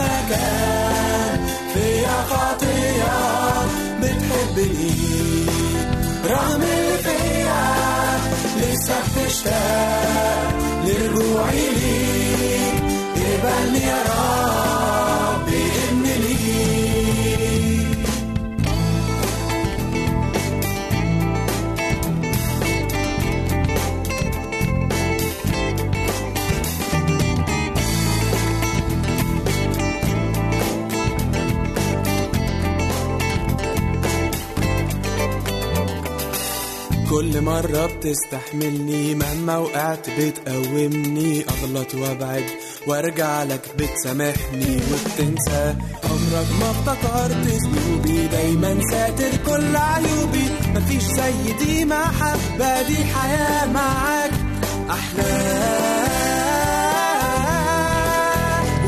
ومهما كان فيا خطية بتحبني. رغم اللي فيا لسه بتشتاق لرجوعي ليك قبلني يا رب كل مرة بتستحملني مهما وقعت بتقومني. أغلط وأبعد وأرجع لك بتسامحني. وبتنسى عمرك ما افتكرت ذنوبي دايما ساتر كل عيوبي. مفيش زي دي محبة دي حياة معاك. أحلى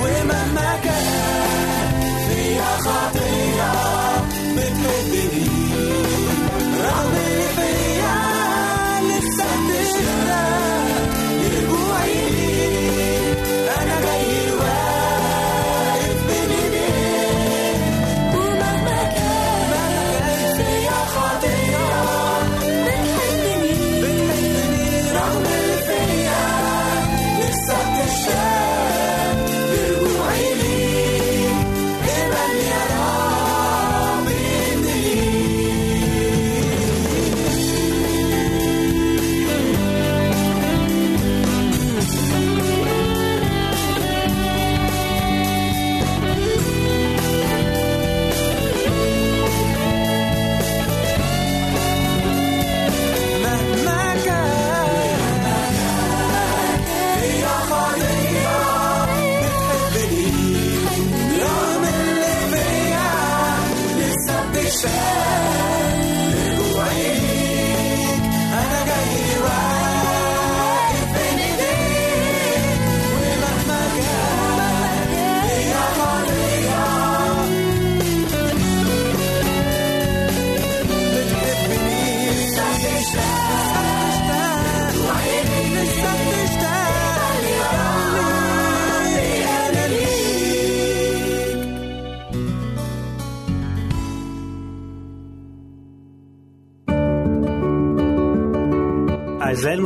ومهما كان فيها خاطر.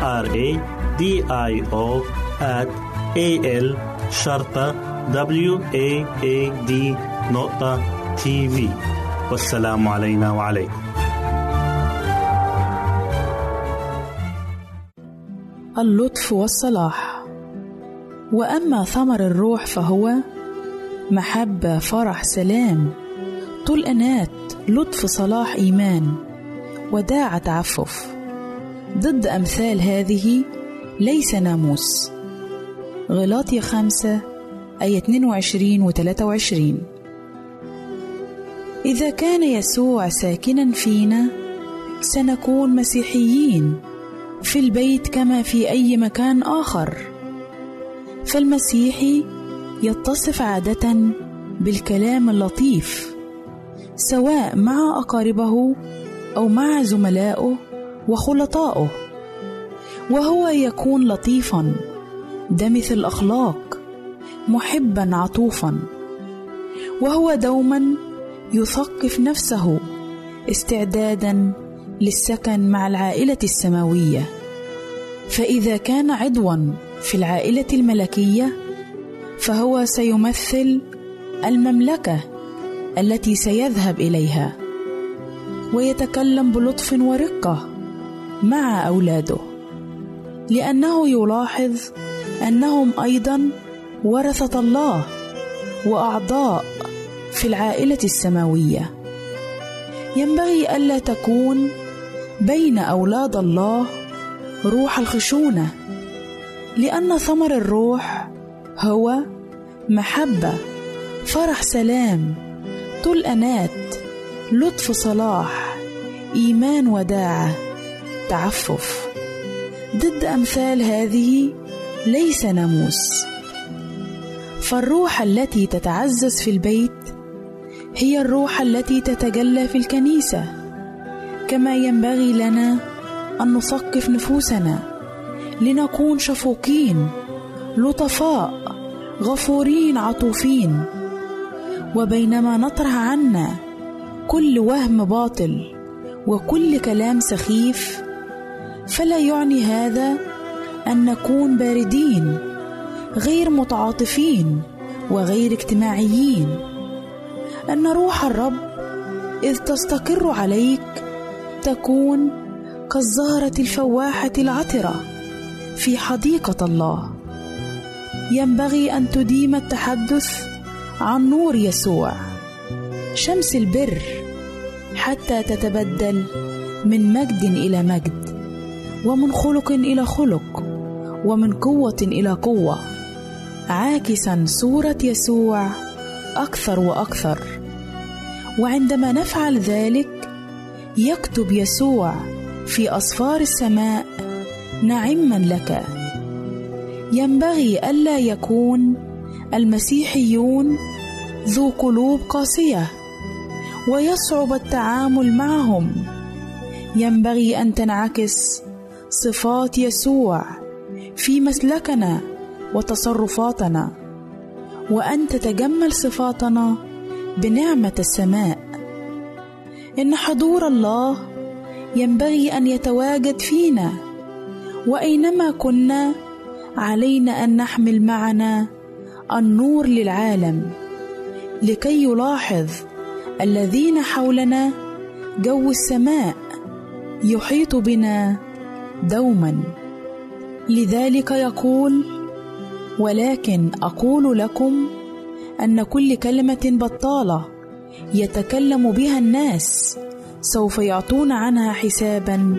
R A D I O at A L شرطة W A A D نقطة تي في والسلام علينا وعليكم. اللطف والصلاح. وأما ثمر الروح فهو محبة فرح سلام طول أنات لطف صلاح إيمان وداع تعفف. ضد أمثال هذه ليس ناموس. غلاطيا خمسة آية 22 و 23 إذا كان يسوع ساكنا فينا سنكون مسيحيين في البيت كما في أي مكان آخر. فالمسيحي يتصف عادة بالكلام اللطيف سواء مع أقاربه أو مع زملائه وخلطائه وهو يكون لطيفا دمث الأخلاق محبا عطوفا. وهو دوما يثقف نفسه استعدادا للسكن مع العائلة السماوية. فإذا كان عضوا في العائلة الملكية فهو سيمثل المملكة التي سيذهب إليها. ويتكلم بلطف ورقة. مع أولاده لأنه يلاحظ أنهم أيضا ورثة الله وأعضاء في العائلة السماوية. ينبغي ألا تكون بين أولاد الله روح الخشونة لأن ثمر الروح هو محبة فرح سلام طول أنات لطف صلاح إيمان وداعة. تعفف ضد أمثال هذه ليس ناموس. فالروح التي تتعزز في البيت هي الروح التي تتجلى في الكنيسة كما ينبغي لنا أن نثقف نفوسنا لنكون شفوقين لطفاء غفورين عطوفين. وبينما نطرح عنا كل وهم باطل وكل كلام سخيف فلا يعني هذا أن نكون باردين غير متعاطفين وغير اجتماعيين. أن روح الرب إذ تستقر عليك تكون كالزهرة الفواحة العطرة في حديقة الله. ينبغي أن تديم التحدث عن نور يسوع شمس البر حتى تتبدل من مجد إلى مجد. ومن خلق إلى خلق ومن قوة إلى قوة. عاكسا صورة يسوع أكثر وأكثر. وعندما نفعل ذلك يكتب يسوع في اسفار السماء نعما لك. ينبغي ألا يكون المسيحيون ذو قلوب قاسية ويصعب التعامل معهم. ينبغي أن تنعكس صفات يسوع في مسلكنا وتصرفاتنا وأن تتجمل صفاتنا بنعمة السماء. إن حضور الله ينبغي أن يتواجد فينا وأينما كنا علينا أن نحمل معنا النور للعالم لكي يلاحظ الذين حولنا جو السماء يحيط بنا دوما. لذلك يقول ولكن أقول لكم أن كل كلمة بطالة يتكلم بها الناس سوف يعطون عنها حسابا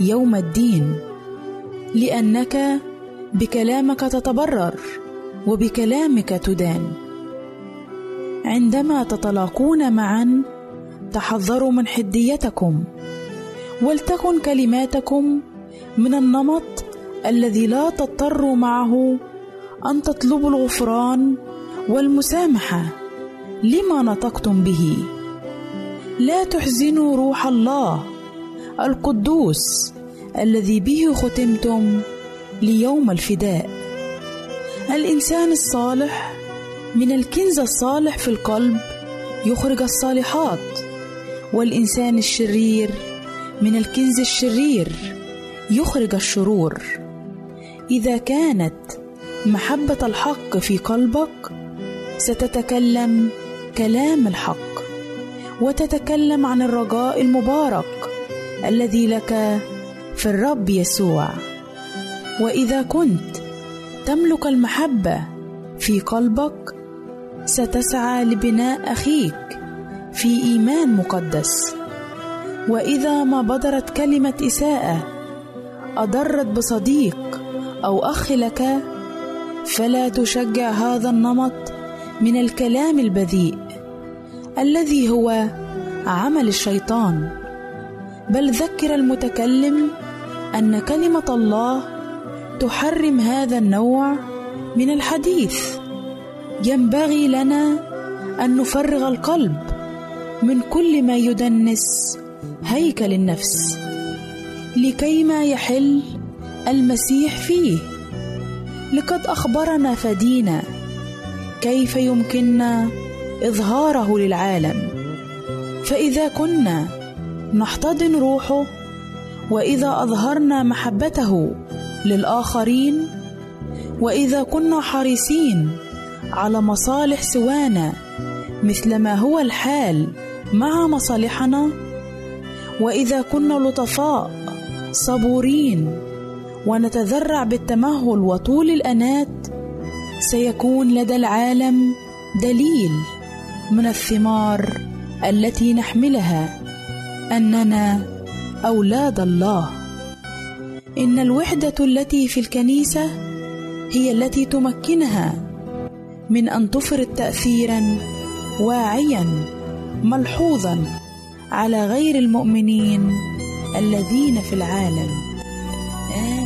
يوم الدين لأنك بكلامك تتبرر وبكلامك تدان. عندما تتلاقون معا تحذروا من حديتكم ولتكن كلماتكم من النمط الذي لا تضطروا معه أن تطلبوا الغفران والمسامحة لما نطقتم به. لا تحزنوا روح الله القدوس الذي به ختمتم ليوم الفداء. الإنسان الصالح من الكنز الصالح في القلب يخرج الصالحات والإنسان الشرير من الكنز الشرير. يخرج الشرور. إذا كانت محبة الحق في قلبك ستتكلم كلام الحق وتتكلم عن الرجاء المبارك الذي لك في الرب يسوع. وإذا كنت تملك المحبة في قلبك ستسعى لبناء أخيك في إيمان مقدس. وإذا ما بدرت كلمة إساءة أضرت بصديق أو أخ لك فلا تشجع هذا النمط من الكلام البذيء الذي هو عمل الشيطان. بل ذكر المتكلم أن كلمة الله تحرم هذا النوع من الحديث. ينبغي لنا أن نفرغ القلب من كل ما يدنس هيكل النفس. لكيما يحل المسيح فيه. لقد أخبرنا فدينا كيف يمكننا إظهاره للعالم. فإذا كنا نحتضن روحه وإذا أظهرنا محبته للآخرين وإذا كنا حريصين على مصالح سوانا مثل ما هو الحال مع مصالحنا وإذا كنا لطفاء صبورين ونتذرع بالتمهل وطول الأنات. سيكون لدى العالم دليل من الثمار التي نحملها أننا أولاد الله. إن الوحدة التي في الكنيسة هي التي تمكنها من أن تفرض تاثيرا واعيا ملحوظا على غير المؤمنين. الذين في العالم. آمين.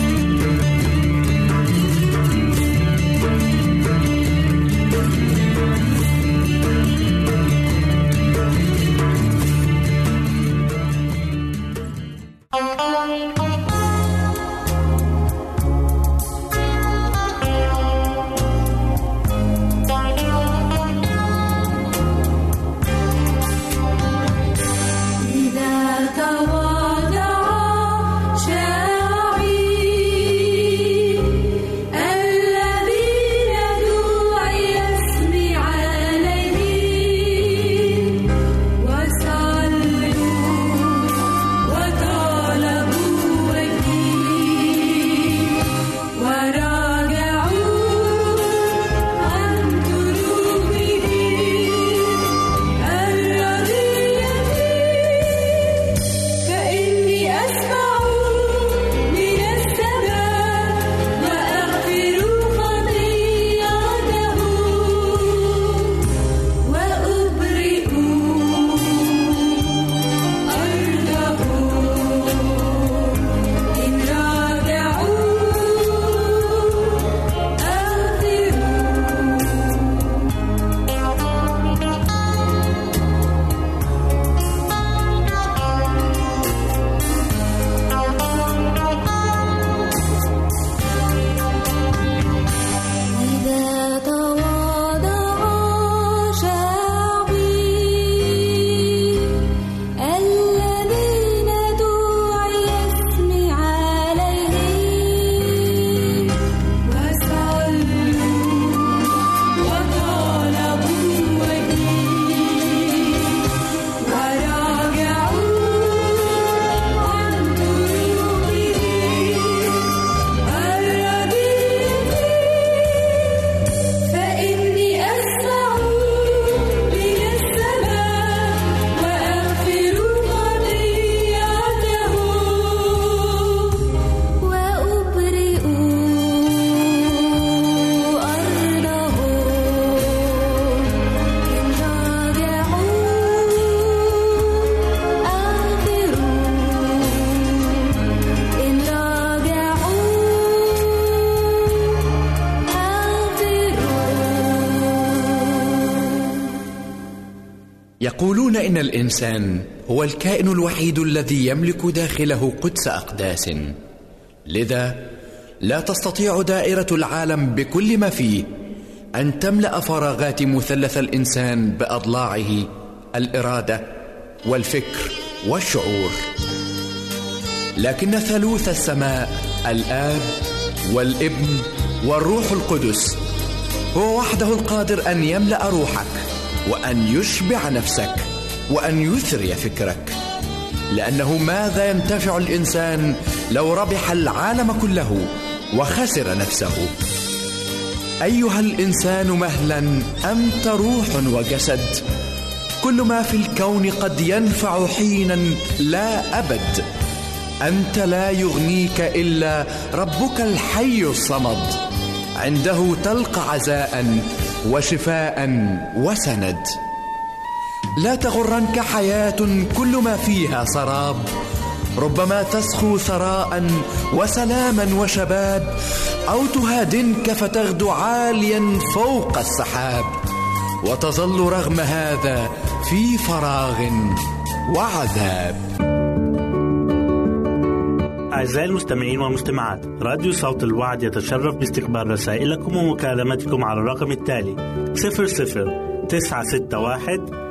إن الإنسان؟ هو الكائن الوحيد الذي يملك داخله قدس أقداس. لذا لا تستطيع دائرة العالم بكل ما فيه أن تملأ فراغات مثلث الإنسان بأضلاعه الإرادة والفكر والشعور. لكن ثالوث السماء الآب والابن والروح القدس هو وحده القادر أن يملأ روحك وأن يشبع نفسك. وأن يثري فكرك. لأنه ماذا ينتفع الإنسان لو ربح العالم كله وخسر نفسه؟ أيها الإنسان مهلا أنت روح وجسد. كل ما في الكون قد ينفع حينا لا أبد. أنت لا يغنيك إلا ربك الحي الصمد. عنده تلقى عزاء وشفاء وسند. لا تغرنك حياة كل ما فيها سراب. ربما تسخو ثراء وسلاما وشباب أو تهادنك فتغدو عاليا فوق السحاب. وتظل رغم هذا في فراغ وعذاب. أعزائي المستمعين والمستمعات راديو صوت الوعد يتشرف باستقبال رسائلكم ومكالمتكم على الرقم التالي 00 961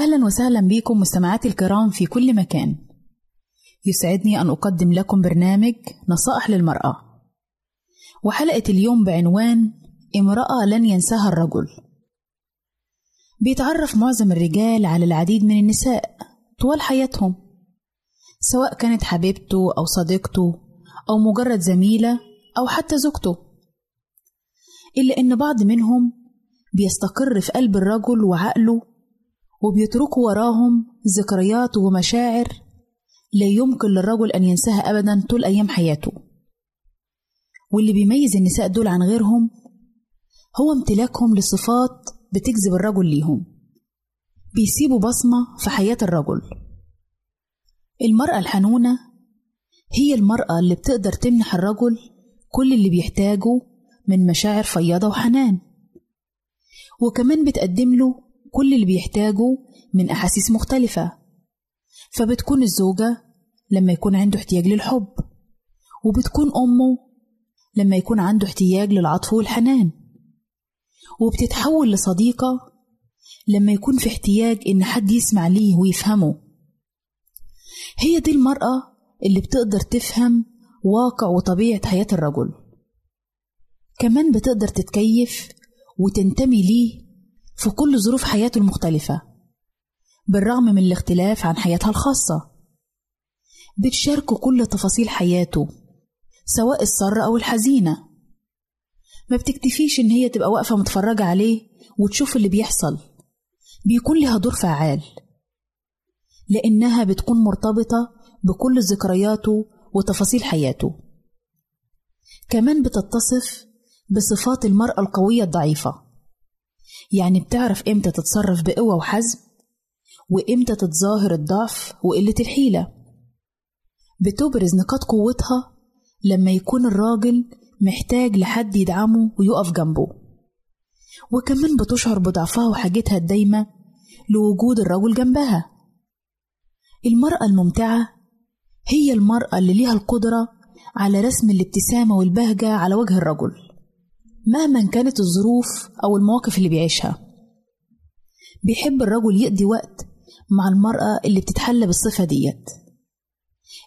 أهلا وسهلا بكم مستمعاتي الكرام في كل مكان. يسعدني أن أقدم لكم برنامج نصائح للمرأة. وحلقة اليوم بعنوان امرأة لن ينساها الرجل. بيتعرف معظم الرجال على العديد من النساء طوال حياتهم سواء كانت حبيبته أو صديقته أو مجرد زميلة أو حتى زوجته. إلا إن بعض منهم بيستقر في قلب الرجل وعقله وبيتركوا وراهم ذكريات ومشاعر لا يمكن للرجل أن ينساها أبدا طول أيام حياته. واللي بيميز النساء دول عن غيرهم هو امتلاكهم لصفات بتجذب الرجل ليهم. بيسيبوا بصمة في حياة الرجل. المرأة الحنونة هي المرأة اللي بتقدر تمنح الرجل كل اللي بيحتاجه من مشاعر فياضة وحنان. وكمان بتقدم له كل اللي بيحتاجه من أحاسيس مختلفة. فبتكون الزوجة لما يكون عنده احتياج للحب وبتكون أمه لما يكون عنده احتياج للعطف والحنان. وبتتحول لصديقة لما يكون في احتياج إن حد يسمع ليه ويفهمه. هي دي المرأة اللي بتقدر تفهم واقع وطبيعة حياة الرجل. كمان بتقدر تتكيف وتنتمي ليه في كل ظروف حياته المختلفة بالرغم من الاختلاف عن حياتها الخاصة. بتشاركه كل تفاصيل حياته سواء السارة أو الحزينة. ما بتكتفيش إن هي تبقى واقفة متفرجة عليه وتشوف اللي بيحصل. بيكون لها دور فعال. لأنها بتكون مرتبطة بكل ذكرياته وتفاصيل حياته. كمان بتتصف بصفات المرأة القوية الضعيفة. يعني بتعرف إمتى تتصرف بقوة وحزم؟ وإمتى تتظاهر الضعف وقلة الحيلة؟ بتبرز نقاط قوتها لما يكون الراجل محتاج لحد يدعمه ويقف جنبه. وكمان بتشعر بضعفها وحاجتها الدايمة لوجود الرجل جنبها. المرأة الممتعة هي المرأة اللي ليها القدرة على رسم الابتسامة والبهجة على وجه الرجل. مهما كانت الظروف أو المواقف اللي بيعيشها. بيحب الرجل يقضي وقت مع المرأة اللي بتتحلى بالصفة ديت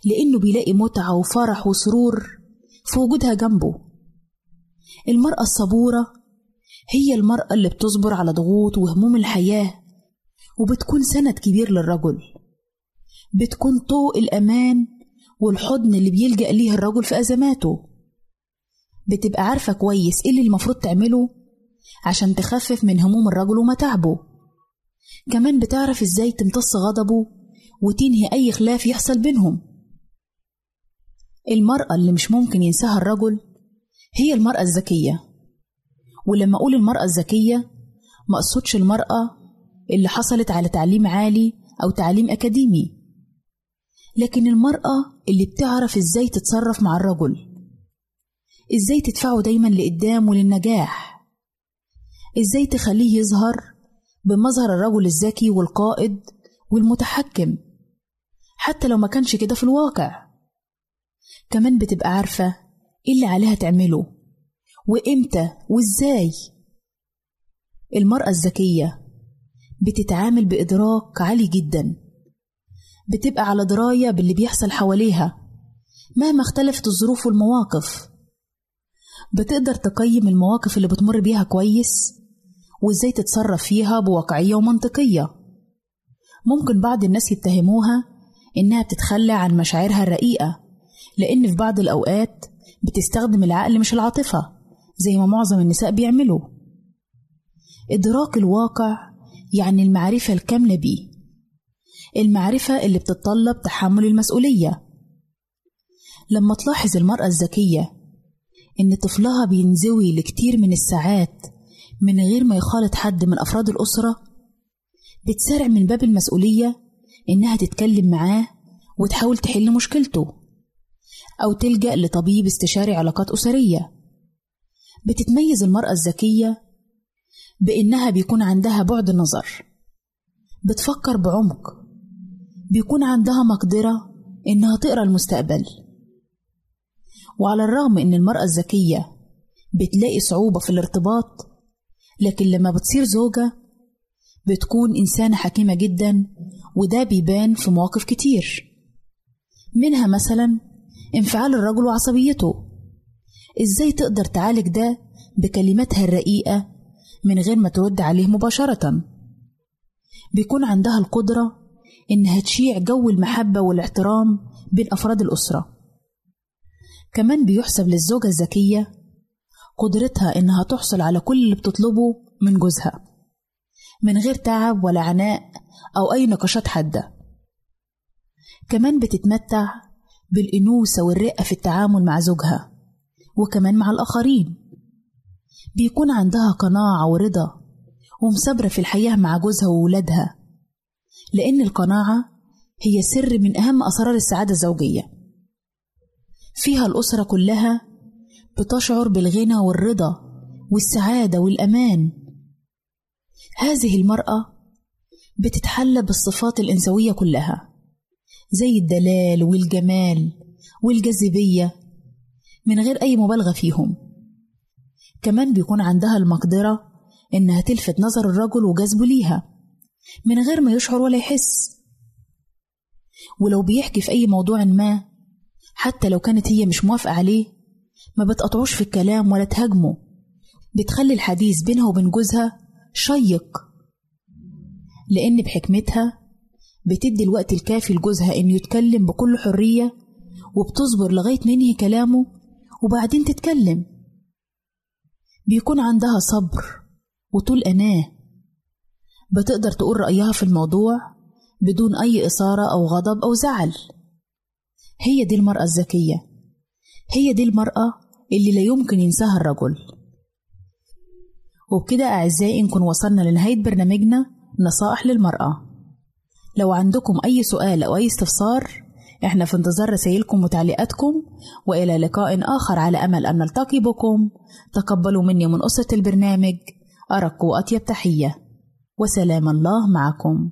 لأنه بيلاقي متعة وفرح وسرور في وجودها جنبه. المرأة الصبورة هي المرأة اللي بتصبر على ضغوط وهموم الحياة وبتكون سند كبير للرجل. بتكون طوق الأمان والحضن اللي بيلجأ ليه الرجل في أزماته. بتبقى عارفة كويس إيه اللي المفروض تعمله عشان تخفف من هموم الرجل ومتاعبه كمان بتعرف إزاي تمتص غضبه وتنهي أي خلاف يحصل بينهم. المرأة اللي مش ممكن ينساها الرجل هي المرأة الذكية. ولما أقول المرأة الذكية ما أقصدش المرأة اللي حصلت على تعليم عالي أو تعليم أكاديمي لكن المرأة اللي بتعرف إزاي تتصرف مع الرجل. إزاي تدفعه دايما لقدام وللنجاح؟ إزاي تخليه يظهر بمظهر الرجل الذكي والقائد والمتحكم؟ حتى لو ما كانش كده في الواقع. كمان بتبقى عارفة إيه اللي عليها تعمله وإمتى وإزاي. المرأة الذكية بتتعامل بإدراك عالي جدا. بتبقى على دراية باللي بيحصل حواليها مهما اختلفت الظروف والمواقف. بتقدر تقيم المواقف اللي بتمر بيها كويس؟ وإزاي تتصرف فيها بواقعية ومنطقية؟ ممكن بعض الناس يتهموها إنها بتتخلى عن مشاعرها الرقيقة لأن في بعض الأوقات بتستخدم العقل مش العاطفة زي ما معظم النساء بيعملوا. إدراك الواقع يعني المعرفة الكاملة بيه. المعرفة اللي بتتطلب تحمل المسؤولية. لما تلاحظ المرأة الذكية إن طفلها بينزوي لكتير من الساعات من غير ما يخالط حد من أفراد الأسرة. بتسارع من باب المسؤولية إنها تتكلم معاه وتحاول تحل مشكلته أو تلجأ لطبيب استشاري علاقات أسرية. بتتميز المرأة الذكية بإنها بيكون عندها بعد نظر بتفكر بعمق. بيكون عندها مقدرة إنها تقرأ المستقبل. وعلى الرغم إن المرأة الذكية بتلاقي صعوبة في الارتباط لكن لما بتصير زوجة بتكون إنسانة حكيمة جدا وده بيبان في مواقف كتير. منها مثلا انفعال الرجل وعصبيته. إزاي تقدر تعالج ده بكلماتها الرقيقة من غير ما ترد عليه مباشرة؟ بيكون عندها القدرة إنها تشيع جو المحبة والاحترام بين أفراد الأسرة. كمان بيحسب للزوجة الذكية قدرتها إنها تحصل على كل اللي بتطلبه من جوزها من غير تعب ولا عناء أو أي نقاشات حادة. كمان بتتمتع بالأنوثة والرقة في التعامل مع زوجها وكمان مع الآخرين. بيكون عندها قناعة ورضا ومثابرة في الحياة مع جوزها وولادها لأن القناعة هي سر من أهم أسرار السعادة الزوجية. فيها الأسرة كلها بتشعر بالغنى والرضا والسعادة والأمان. هذه المرأة بتتحلى بالصفات الإنثوية كلها زي الدلال والجمال والجاذبية من غير أي مبالغة فيهم. كمان بيكون عندها المقدرة إنها تلفت نظر الرجل وجذبه ليها من غير ما يشعر ولا يحس. ولو بيحكي في أي موضوع ما حتى لو كانت هي مش موافقة عليه ما بتقطعوش في الكلام ولا تهاجمه بتخلي الحديث بينها وبين جوزها شيق لأن بحكمتها بتدي الوقت الكافي لجوزها إنه يتكلم بكل حرية وبتصبر لغاية ما ينهي كلامه وبعدين تتكلم. بيكون عندها صبر وطول أناه. بتقدر تقول رأيها في الموضوع بدون أي إثارة أو غضب أو زعل. هي دي المرأة الذكية. هي دي المرأة اللي لا يمكن ينساها الرجل. وبكده أعزائي نكون وصلنا لنهاية برنامجنا نصائح للمرأة. لو عندكم أي سؤال أو أي استفسار إحنا في انتظار رسائلكم وتعليقاتكم وإلى لقاء آخر على أمل أن نلتقي بكم. تقبلوا مني من أسرة البرنامج أرق وأطيب تحية. وسلام الله معكم.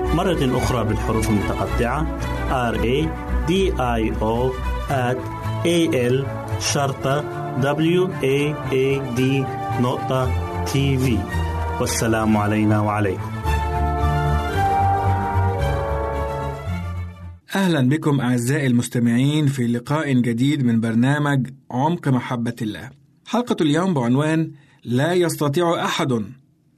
مرة أخرى بالحروف المتقطعة R A D I O at A L شرطة W A A D نقطة تي في والسلام علينا وعليكم أهلا بكم أعزائي المستمعين في لقاء جديد من برنامج عمق محبة الله. حلقة اليوم بعنوان لا يستطيع أحد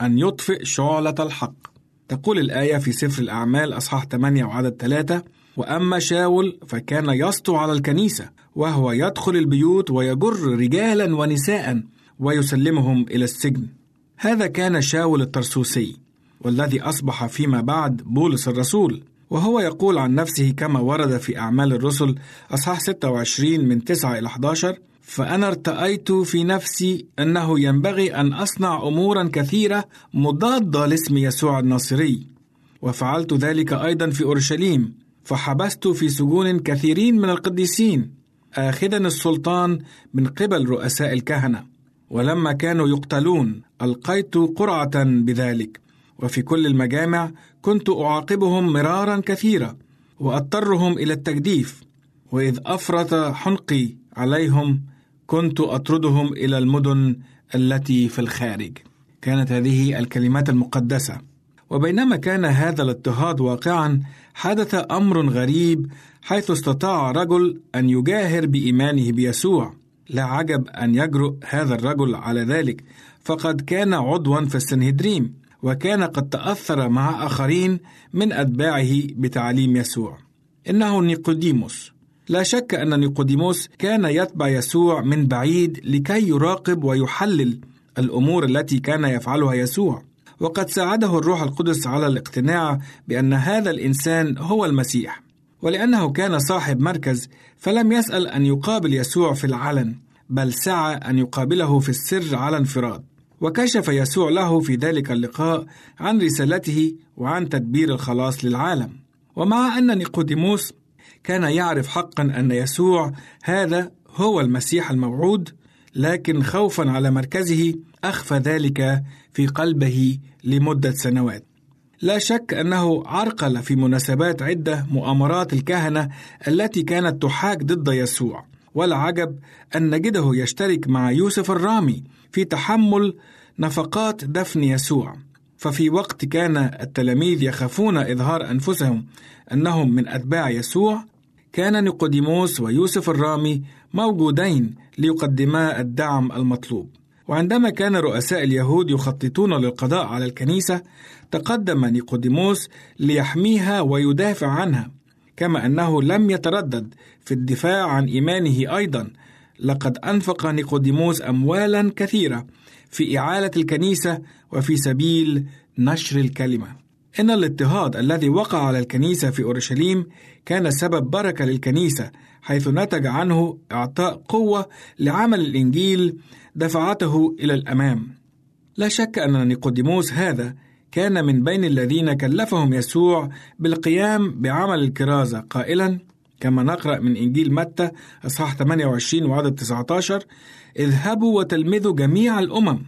أن يطفئ شعلة الحق. تقول الآية في سفر الأعمال أصحاح 8 وعدد 3: وأما شاول فكان يسطو على الكنيسة وهو يدخل البيوت ويجر رجالا ونساء ويسلمهم إلى السجن. هذا كان شاول الترسوسي والذي أصبح فيما بعد بولس الرسول. وهو يقول عن نفسه كما ورد في أعمال الرسل أصحاح 26 من 9 إلى 11 فأنا ارتأيت في نفسي أنه ينبغي أن أصنع أمورا كثيرة مضادة لاسم يسوع الناصري. وفعلت ذلك أيضا في أورشليم فحبست في سجون كثيرين من القديسين آخذا السلطان من قبل رؤساء الكهنة. ولما كانوا يقتلون ألقيت قرعة بذلك. وفي كل المجامع كنت أعاقبهم مرارا كثيرا وأضطرهم إلى التجديف. وإذ أفرط حنقي عليهم كنت أطردهم إلى المدن التي في الخارج كانت هذه الكلمات المقدسة وبينما كان هذا الاضطهاد واقعا حدث أمر غريب حيث استطاع رجل أن يجاهر بإيمانه بيسوع لا عجب أن يجرؤ هذا الرجل على ذلك فقد كان عضوا في السنهدريم وكان قد تأثر مع آخرين من أتباعه بتعليم يسوع. إنه نيقوديموس. لا شك أن نيقوديموس كان يتبع يسوع من بعيد لكي يراقب ويحلل الأمور التي كان يفعلها يسوع. وقد ساعده الروح القدس على الاقتناع بأن هذا الإنسان هو المسيح. ولأنه كان صاحب مركز فلم يسأل أن يقابل يسوع في العلن، بل سعى أن يقابله في السر على انفراد. وكشف يسوع له في ذلك اللقاء عن رسالته وعن تدبير الخلاص للعالم ومع أن نيقوديموس كان يعرف حقا أن يسوع هذا هو المسيح الموعود لكن خوفا على مركزه أخفى ذلك في قلبه لمدة سنوات. لا شك أنه عرقل في مناسبات عدة مؤامرات الكهنة التي كانت تحاك ضد يسوع. ولا عجب أن نجده يشترك مع يوسف الرامي في تحمل نفقات دفن يسوع. ففي وقت كان التلاميذ يخافون إظهار أنفسهم أنهم من أتباع يسوع كان نيقوديموس ويوسف الرامي موجودين ليقدما الدعم المطلوب وعندما كان رؤساء اليهود يخططون للقضاء على الكنيسة تقدم نيقوديموس ليحميها ويدافع عنها كما أنه لم يتردد في الدفاع عن إيمانه أيضا لقد أنفق نيقوديموس أموالا كثيرة في إعالة الكنيسة وفي سبيل نشر الكلمة. إن الاضطهاد الذي وقع على الكنيسة في أورشليم كان سبب بركة للكنيسة حيث نتج عنه إعطاء قوة لعمل الإنجيل دفعته إلى الأمام. لا شك أن نيقوديموس هذا كان من بين الذين كلفهم يسوع بالقيام بعمل الكرازة قائلا كما نقرأ من إنجيل متى أصحاح 28 وعدد 19 اذهبوا وتلمذوا جميع الأمم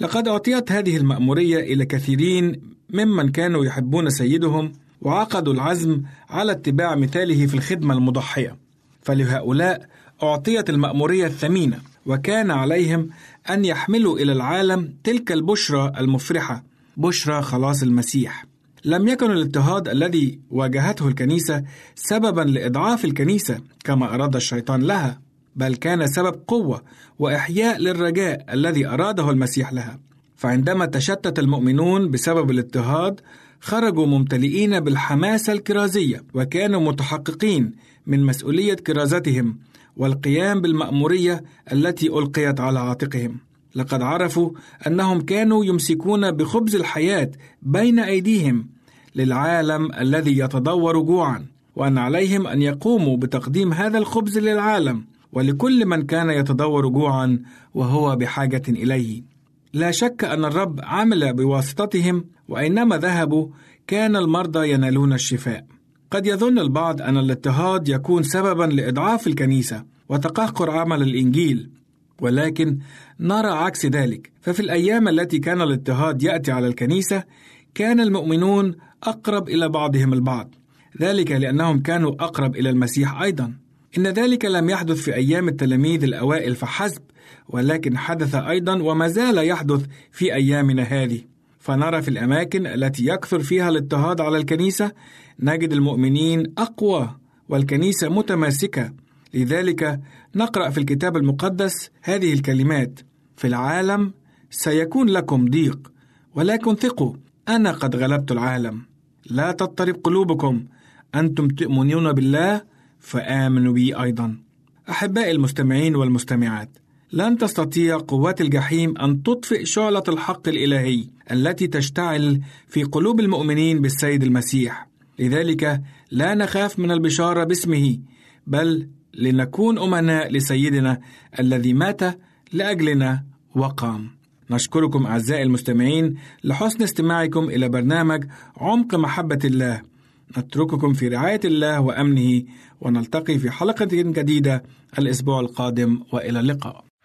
لقد أعطيت هذه المأمورية إلى كثيرين ممن كانوا يحبون سيدهم وعقدوا العزم على اتباع مثاله في الخدمة المضحية. فلهؤلاء أعطيت المأمورية الثمينة وكان عليهم أن يحملوا إلى العالم تلك البشرى المفرحة بشرى خلاص المسيح. لم يكن الاضطهاد الذي واجهته الكنيسة سببا لإضعاف الكنيسة كما أراد الشيطان لها بل كان سبب قوة وإحياء للرجاء الذي أراده المسيح لها. فعندما تشتت المؤمنون بسبب الاضطهاد خرجوا ممتلئين بالحماسة الكرازية وكانوا متحققين من مسؤولية كرازتهم والقيام بالمأمورية التي ألقيت على عاتقهم لقد عرفوا أنهم كانوا يمسكون بخبز الحياة بين أيديهم للعالم الذي يتدور جوعا وأن عليهم أن يقوموا بتقديم هذا الخبز للعالم ولكل من كان يتدور جوعا وهو بحاجة إليه. لا شك أن الرب عمل بواسطتهم وأينما ذهبوا كان المرضى ينالون الشفاء. قد يظن البعض أن الاضطهاد يكون سببا لإضعاف الكنيسة وتقهقر عمل الإنجيل، ولكن نرى عكس ذلك، ففي الأيام التي كان الاضطهاد يأتي على الكنيسة كان المؤمنون أقرب إلى بعضهم البعض، ذلك لأنهم كانوا أقرب إلى المسيح أيضا. إن ذلك لم يحدث في أيام التلاميذ الأوائل فحسب، ولكن حدث أيضا وما زال يحدث في أيامنا هذه. فنرى في الأماكن التي يكثر فيها الاضطهاد على الكنيسة نجد المؤمنين أقوى والكنيسة متماسكة. لذلك نقرأ في الكتاب المقدس هذه الكلمات في العالم سيكون لكم ضيق ولكن ثقوا أنا قد غلبت العالم. لا تضطرب قلوبكم أنتم تؤمنون بالله فآمنوا بي أيضا. أحبائي المستمعين والمستمعات لن تستطيع قوات الجحيم أن تطفئ شعلة الحق الإلهي التي تشتعل في قلوب المؤمنين بالسيد المسيح. لذلك لا نخاف من البشارة باسمه بل لنكون أمناء لسيدنا الذي مات لأجلنا وقام. نشكركم أعزائي المستمعين لحسن استماعكم إلى برنامج عمق محبة الله. نترككم في رعاية الله وأمنه ونلتقي في حلقة جديدة الأسبوع القادم وإلى اللقاء.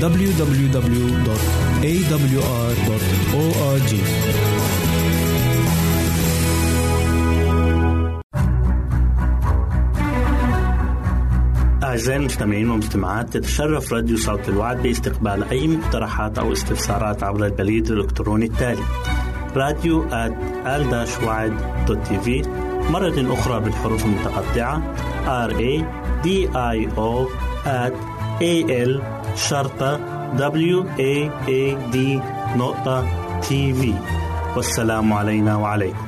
www.awr.org أعزائي المستمعين والمستمعات تتشرف راديو صوت الوعد باستقبال أي مقترحات أو استفسارات عبر البريد الإلكتروني التالي راديو في مرة أخرى بالحروف المتقطعة R A D I O A L شرطة W A A D نقطة تي في والسلام علينا وعليكم.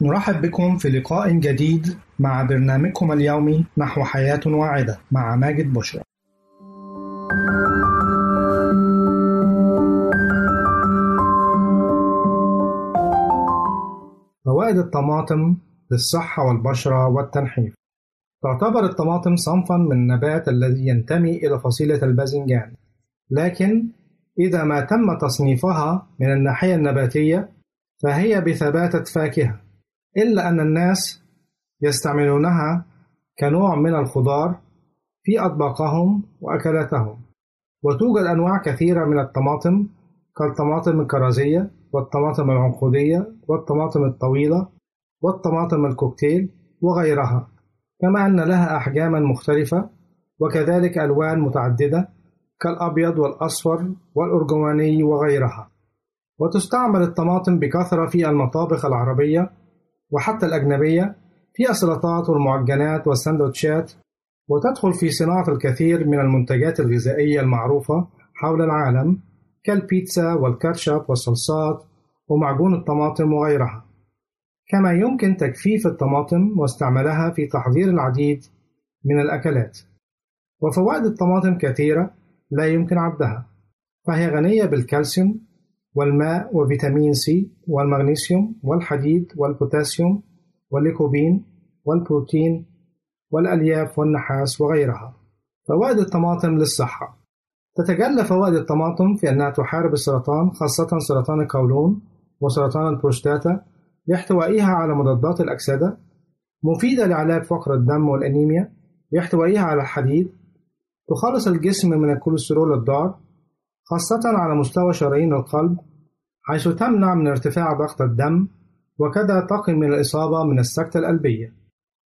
نرحب بكم في لقاء جديد مع برنامجكم اليومي نحو حياة واعدة مع ماجد بشرى. فوائد الطماطم للصحة والبشرة والتنحيف. تعتبر الطماطم صنفا من النبات الذي ينتمي إلى فصيلة الباذنجان. لكن إذا ما تم تصنيفها من الناحية النباتية فهي بثباتة فاكهة إلا أن الناس يستعملونها كنوع من الخضار في أطباقهم وأكلاتهم. وتوجد أنواع كثيرة من الطماطم كالطماطم الكرزية والطماطم العنقودية والطماطم الطويلة والطماطم الكوكتيل وغيرها كما أن لها أحجاما مختلفة وكذلك ألوان متعددة كالأبيض والأصفر والأرجواني وغيرها. وتستعمل الطماطم بكثرة في المطابخ العربية وحتى الأجنبية في السلطات والمعجنات والسندوتشات وتدخل في صناعة الكثير من المنتجات الغذائية المعروفة حول العالم كالبيتزا والكاتشب والصلصات ومعجون الطماطم وغيرها. كما يمكن تجفيف الطماطم واستعمالها في تحضير العديد من الأكلات. وفوائد الطماطم كثيرة لا يمكن عدها فهي غنية بالكالسيوم والماء وفيتامين سي والمغنيسيوم والحديد والبوتاسيوم والليكوبين والبروتين والألياف والنحاس وغيرها. فوائد الطماطم للصحة. تتجلى فوائد الطماطم في أنها تحارب السرطان خاصة سرطان القولون وسرطان البروستاتا لاحتوائها على مضادات الأكسدة مفيدة لعلاج فقر الدم والأنيميا لاحتوائها على الحديد تخلص الجسم من الكوليسترول الضار خاصة على مستوى شرايين القلب حيث تمنع من ارتفاع ضغط الدم وكذا تقي من الإصابة من السكتة القلبية.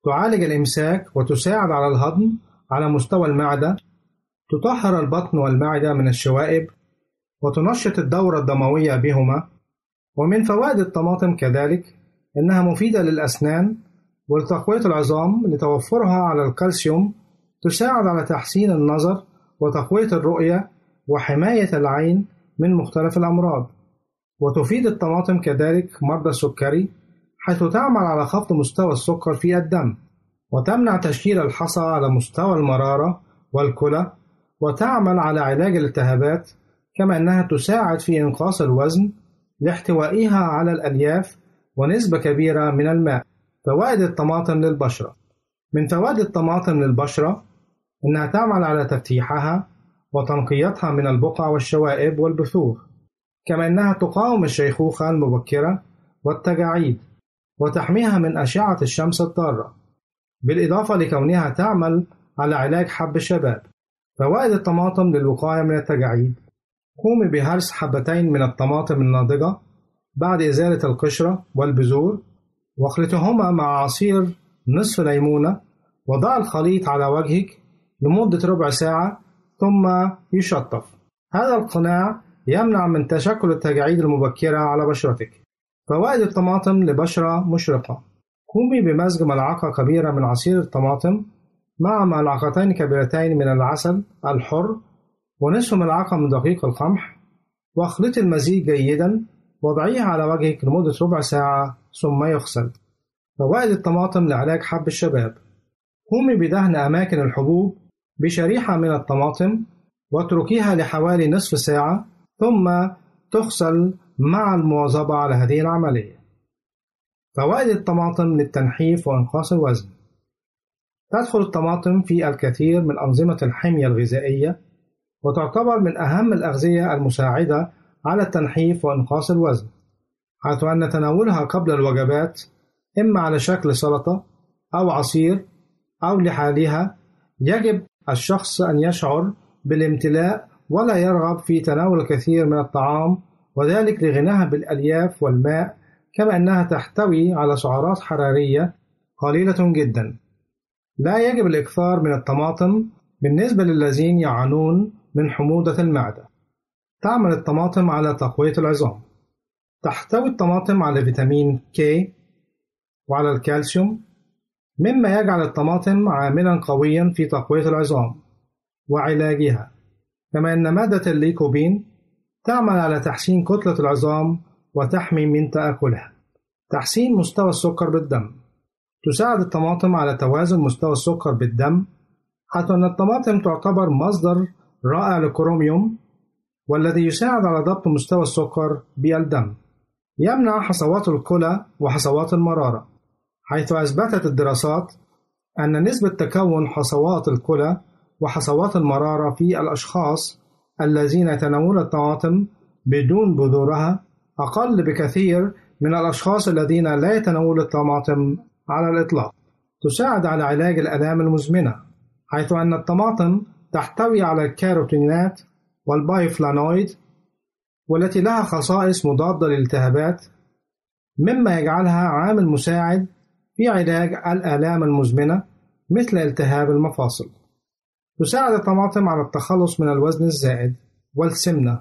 تعالج الإمساك وتساعد على الهضم على مستوى المعدة تطهر البطن والمعدة من الشوائب وتنشط الدورة الدموية بهما ومن فوائد الطماطم كذلك إنها مفيدة للأسنان ولتقوية العظام لتوفرها على الكالسيوم تساعد على تحسين النظر وتقوية الرؤية وحماية العين من مختلف الأمراض. وتفيد الطماطم كذلك مرضى السكري حيث تعمل على خفض مستوى السكر في الدم وتمنع تشكيل الحصى على مستوى المرارة والكلى وتعمل على علاج الالتهابات كما أنها تساعد في إنقاص الوزن لاحتوائها على الألياف ونسبة كبيرة من الماء. فوائد الطماطم للبشرة. من فوائد الطماطم للبشرة أنها تعمل على تفتيحها وتنقيتها من البقع والشوائب والبثور كما أنها تقاوم الشيخوخة المبكرة والتجاعيد وتحميها من أشعة الشمس الضارة. بالإضافة لكونها تعمل على علاج حب الشباب. فوائد الطماطم للوقاية من التجاعيد قومي بهرس حبتين من الطماطم الناضجة بعد إزالة القشرة والبذور واخلطهما مع عصير نصف ليمونة وضع الخليط على وجهك لمدة ربع ساعة ثم يشطف. هذا القناع يمنع من تشكل التجاعيد المبكرة على بشرتك. فوائد الطماطم لبشرة مشرقة. قومي بمزج ملعقة كبيرة من عصير الطماطم مع ملعقتين كبيرتين من العسل الحر ونصف ملعقة من دقيق القمح واخلطي المزيج جيدا واضعيه على وجهك لمدة ربع ساعة ثم يغسل. فوائد الطماطم لعلاج حب الشباب. قومي بدهن أماكن الحبوب بشريحة من الطماطم واتركيها لحوالي نصف ساعة ثم تغسل مع المواظبة على هذه العملية. فوائد الطماطم للتنحيف وإنقاص الوزن. تدخل الطماطم في الكثير من أنظمة الحمية الغذائية وتعتبر من أهم الأغذية المساعدة على التنحيف وإنقاص الوزن حيث أن تناولها قبل الوجبات إما على شكل سلطة أو عصير أو لحالها يجب الشخص أن يشعر بالامتلاء ولا يرغب في تناول الكثير من الطعام وذلك لغناها بالألياف والماء كما أنها تحتوي على سعرات حرارية قليلة جدا. لا يجب الإكثار من الطماطم بالنسبة للذين يعانون من حموضة المعدة. تعمل الطماطم على تقوية العظام. تحتوي الطماطم على فيتامين K وعلى الكالسيوم مما يجعل الطماطم عاملا قويا في تقوية العظام وعلاجها. كما أن مادة الليكوبين تعمل على تحسين كتلة العظام وتحمي من تآكلها. تحسين مستوى السكر بالدم. تساعد الطماطم على توازن مستوى السكر بالدم حتى أن الطماطم تعتبر مصدر رائع للكروميوم والذي يساعد على ضبط مستوى السكر بالدم يمنع حصوات الكلى وحصوات المرارة حيث أثبتت الدراسات أن نسبة تكون حصوات الكلى وحصوات المرارة في الأشخاص الذين يتناولون الطماطم بدون بذورها أقل بكثير من الأشخاص الذين لا يتناولون الطماطم على الإطلاق. تساعد على علاج الآلام المزمنة، حيث أن الطماطم تحتوي على الكاروتينات والبايفلانويد والتي لها خصائص مضادة للالتهابات مما يجعلها عامل مساعد في علاج الآلام المزمنة مثل التهاب المفاصل. تساعد الطماطم على التخلص من الوزن الزائد والسمنة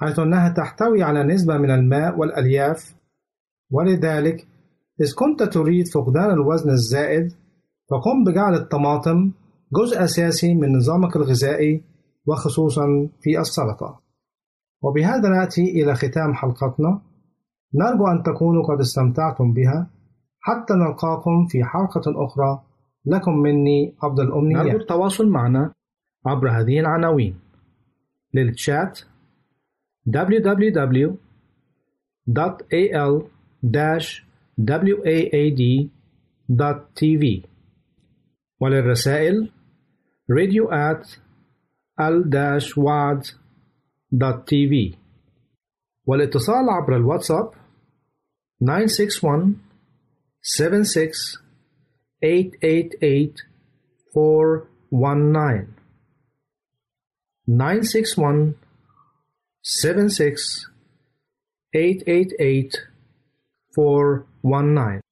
حيث أنها تحتوي على نسبة من الماء والألياف ولذلك إذ كنت تريد فقدان الوزن الزائد فقم بجعل الطماطم جزء أساسي من نظامك الغذائي وخصوصا في السلطة. وبهذا نأتي إلى ختام حلقتنا. نرجو أن تكونوا قد استمتعتم بها. حتى نلقاكم في حلقة أخرى. لكم مني أفضل الأمنيات نرجو التواصل معنا عبر هذه العناوين. للتشات www.al-waad.tv وللرسائل radio at al-waad.tv والاتصال عبر الواتساب 961 76 888 419 961 76 888 419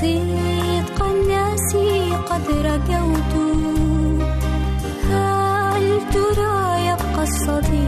صدق الناس قد رجوت. هل ترى يبقى الصديق